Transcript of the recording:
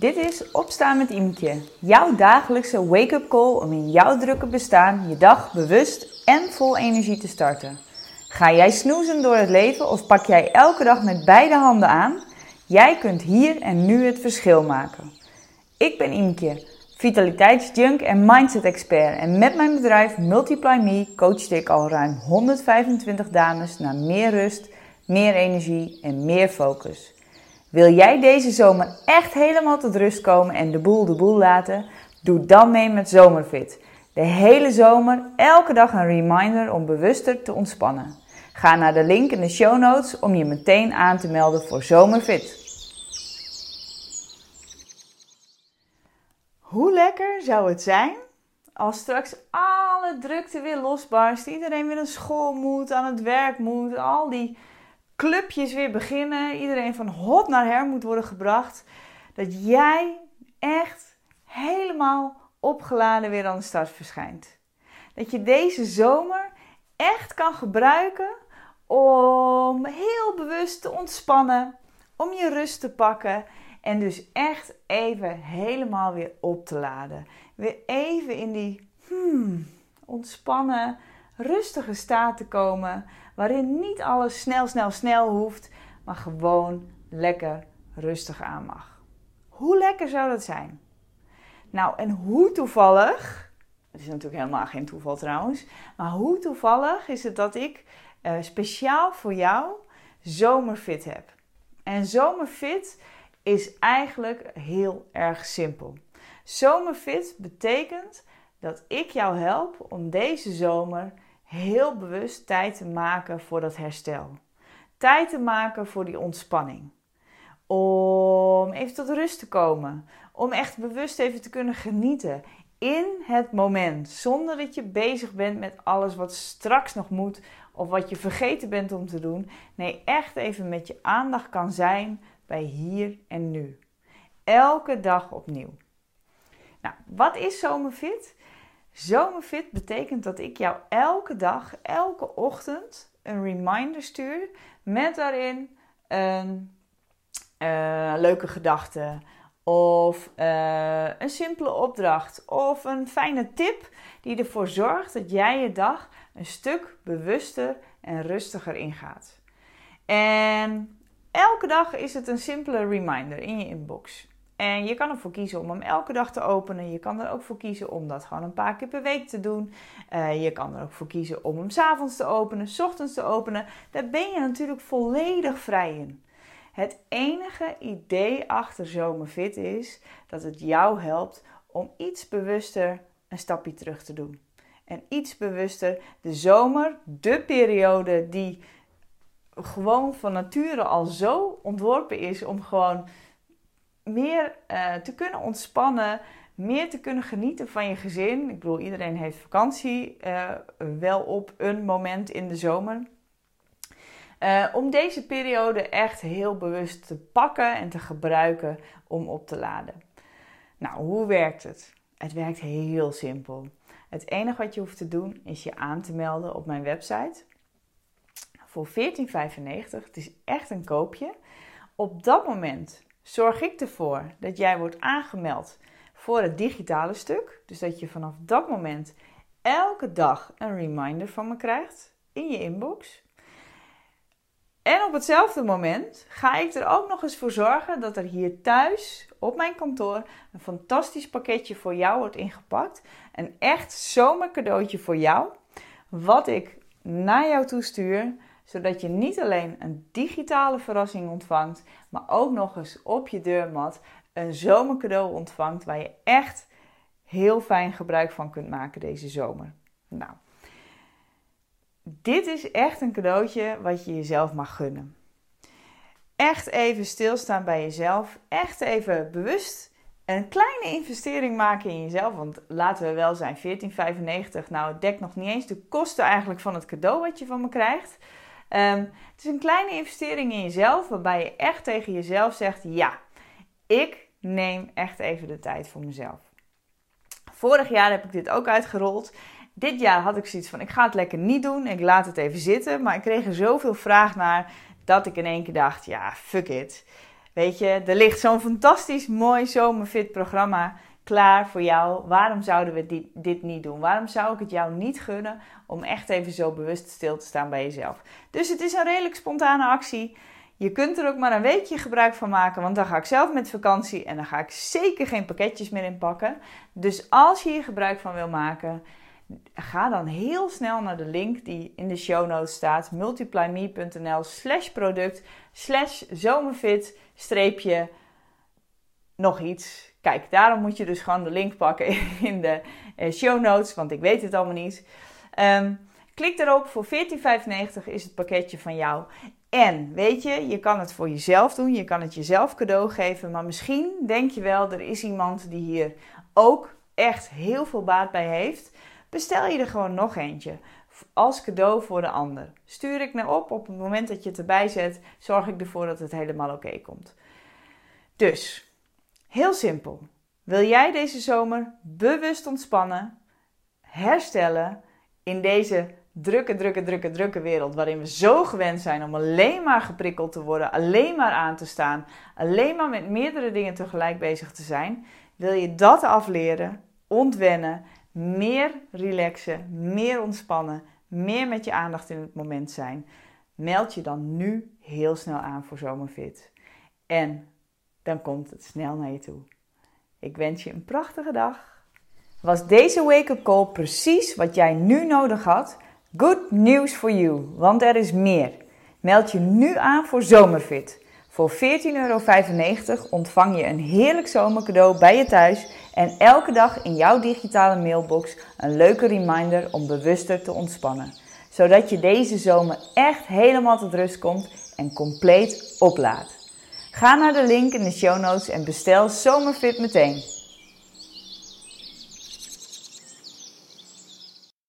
Dit is Opstaan met Imke, jouw dagelijkse wake-up call om in jouw drukke bestaan je dag bewust en vol energie te starten. Ga jij snoezen door het leven of pak jij elke dag met beide handen aan? Jij kunt hier en nu het verschil maken. Ik ben Imke, vitaliteitsjunk en mindset expert en met mijn bedrijf Multiply Me coach ik al ruim 125 dames naar meer rust, meer energie en meer focus. Wil jij deze zomer echt helemaal tot rust komen en de boel de boel laten? Doe dan mee met Zomerfit. De hele zomer, elke dag een reminder om bewuster te ontspannen. Ga naar de link in de show notes om je meteen aan te melden voor Zomerfit. Hoe lekker zou het zijn als straks alle drukte weer losbarst, iedereen weer naar school moet, aan het werk moet, al die clubjes weer beginnen, iedereen van hot naar her moet worden gebracht, dat jij echt helemaal opgeladen weer aan de start verschijnt. Dat je deze zomer echt kan gebruiken om heel bewust te ontspannen, om je rust te pakken en dus echt even helemaal weer op te laden. Weer even in die hmm, ontspannen, rustige staat te komen, waarin niet alles snel, snel, snel hoeft, maar gewoon lekker rustig aan mag. Hoe lekker zou dat zijn? Nou, en hoe toevallig, het is natuurlijk helemaal geen toeval trouwens, maar hoe toevallig is het dat ik uh, speciaal voor jou zomerfit heb? En zomerfit is eigenlijk heel erg simpel. Zomerfit betekent dat ik jou help om deze zomer heel bewust tijd te maken voor dat herstel. Tijd te maken voor die ontspanning. Om even tot rust te komen. Om echt bewust even te kunnen genieten in het moment. Zonder dat je bezig bent met alles wat straks nog moet of wat je vergeten bent om te doen. Nee, echt even met je aandacht kan zijn bij hier en nu. Elke dag opnieuw. Nou, wat is zomerfit? Zomerfit betekent dat ik jou elke dag, elke ochtend een reminder stuur met daarin een uh, leuke gedachte of uh, een simpele opdracht of een fijne tip die ervoor zorgt dat jij je dag een stuk bewuster en rustiger ingaat. En elke dag is het een simpele reminder in je inbox. En je kan ervoor kiezen om hem elke dag te openen. Je kan er ook voor kiezen om dat gewoon een paar keer per week te doen. Uh, je kan er ook voor kiezen om hem s'avonds te openen, s ochtends te openen. Daar ben je natuurlijk volledig vrij in. Het enige idee achter Zomerfit is dat het jou helpt om iets bewuster een stapje terug te doen. En iets bewuster de zomer, de periode die gewoon van nature al zo ontworpen is om gewoon meer uh, te kunnen ontspannen, meer te kunnen genieten van je gezin. Ik bedoel, iedereen heeft vakantie uh, wel op een moment in de zomer. Uh, om deze periode echt heel bewust te pakken en te gebruiken om op te laden. Nou, hoe werkt het? Het werkt heel simpel. Het enige wat je hoeft te doen is je aan te melden op mijn website voor 14,95. Het is echt een koopje. Op dat moment zorg ik ervoor dat jij wordt aangemeld voor het digitale stuk. Dus dat je vanaf dat moment elke dag een reminder van me krijgt in je inbox. En op hetzelfde moment ga ik er ook nog eens voor zorgen dat er hier thuis op mijn kantoor een fantastisch pakketje voor jou wordt ingepakt. Een echt zomercadeautje voor jou. Wat ik naar jou toe stuur zodat je niet alleen een digitale verrassing ontvangt, maar ook nog eens op je deurmat een zomercadeau ontvangt waar je echt heel fijn gebruik van kunt maken deze zomer. Nou, dit is echt een cadeautje wat je jezelf mag gunnen. Echt even stilstaan bij jezelf, echt even bewust een kleine investering maken in jezelf. Want laten we wel zijn, 14,95. Nou, het dekt nog niet eens de kosten eigenlijk van het cadeau wat je van me krijgt. Um, het is een kleine investering in jezelf, waarbij je echt tegen jezelf zegt: ja, ik neem echt even de tijd voor mezelf. Vorig jaar heb ik dit ook uitgerold. Dit jaar had ik zoiets van: ik ga het lekker niet doen, ik laat het even zitten. Maar ik kreeg er zoveel vraag naar dat ik in één keer dacht: ja, fuck it. Weet je, er ligt zo'n fantastisch mooi zomerfit programma klaar voor jou. Waarom zouden we dit, dit niet doen? Waarom zou ik het jou niet gunnen om echt even zo bewust stil te staan bij jezelf? Dus het is een redelijk spontane actie. Je kunt er ook maar een weekje gebruik van maken, want dan ga ik zelf met vakantie en dan ga ik zeker geen pakketjes meer inpakken. Dus als je hier gebruik van wil maken, ga dan heel snel naar de link die in de show notes staat: multiplyme.nl slash product slash zomerfit streepje nog iets. Kijk, daarom moet je dus gewoon de link pakken in de eh, show notes, want ik weet het allemaal niet. Um, klik erop, voor 14,95 is het pakketje van jou. En weet je, je kan het voor jezelf doen, je kan het jezelf cadeau geven, maar misschien denk je wel, er is iemand die hier ook echt heel veel baat bij heeft. Bestel je er gewoon nog eentje als cadeau voor de ander. Stuur ik naar op, op het moment dat je het erbij zet, zorg ik ervoor dat het helemaal oké komt. Dus, heel simpel. Wil jij deze zomer bewust ontspannen, herstellen in deze drukke, drukke, drukke, drukke wereld waarin we zo gewend zijn om alleen maar geprikkeld te worden, alleen maar aan te staan, alleen maar met meerdere dingen tegelijk bezig te zijn? Wil je dat afleren, ontwennen, meer relaxen, meer ontspannen, meer met je aandacht in het moment zijn? Meld je dan nu heel snel aan voor Zomerfit. En dan komt het snel naar je toe. Ik wens je een prachtige dag. Was deze wake-up call precies wat jij nu nodig had? Good news for you, want er is meer. Meld je nu aan voor Zomerfit. Voor 14,95 euro ontvang je een heerlijk zomercadeau bij je thuis en elke dag in jouw digitale mailbox een leuke reminder om bewuster te ontspannen. Zodat je deze zomer echt helemaal tot rust komt en compleet oplaadt. Ga naar de link in de show notes en bestel Zomerfit meteen.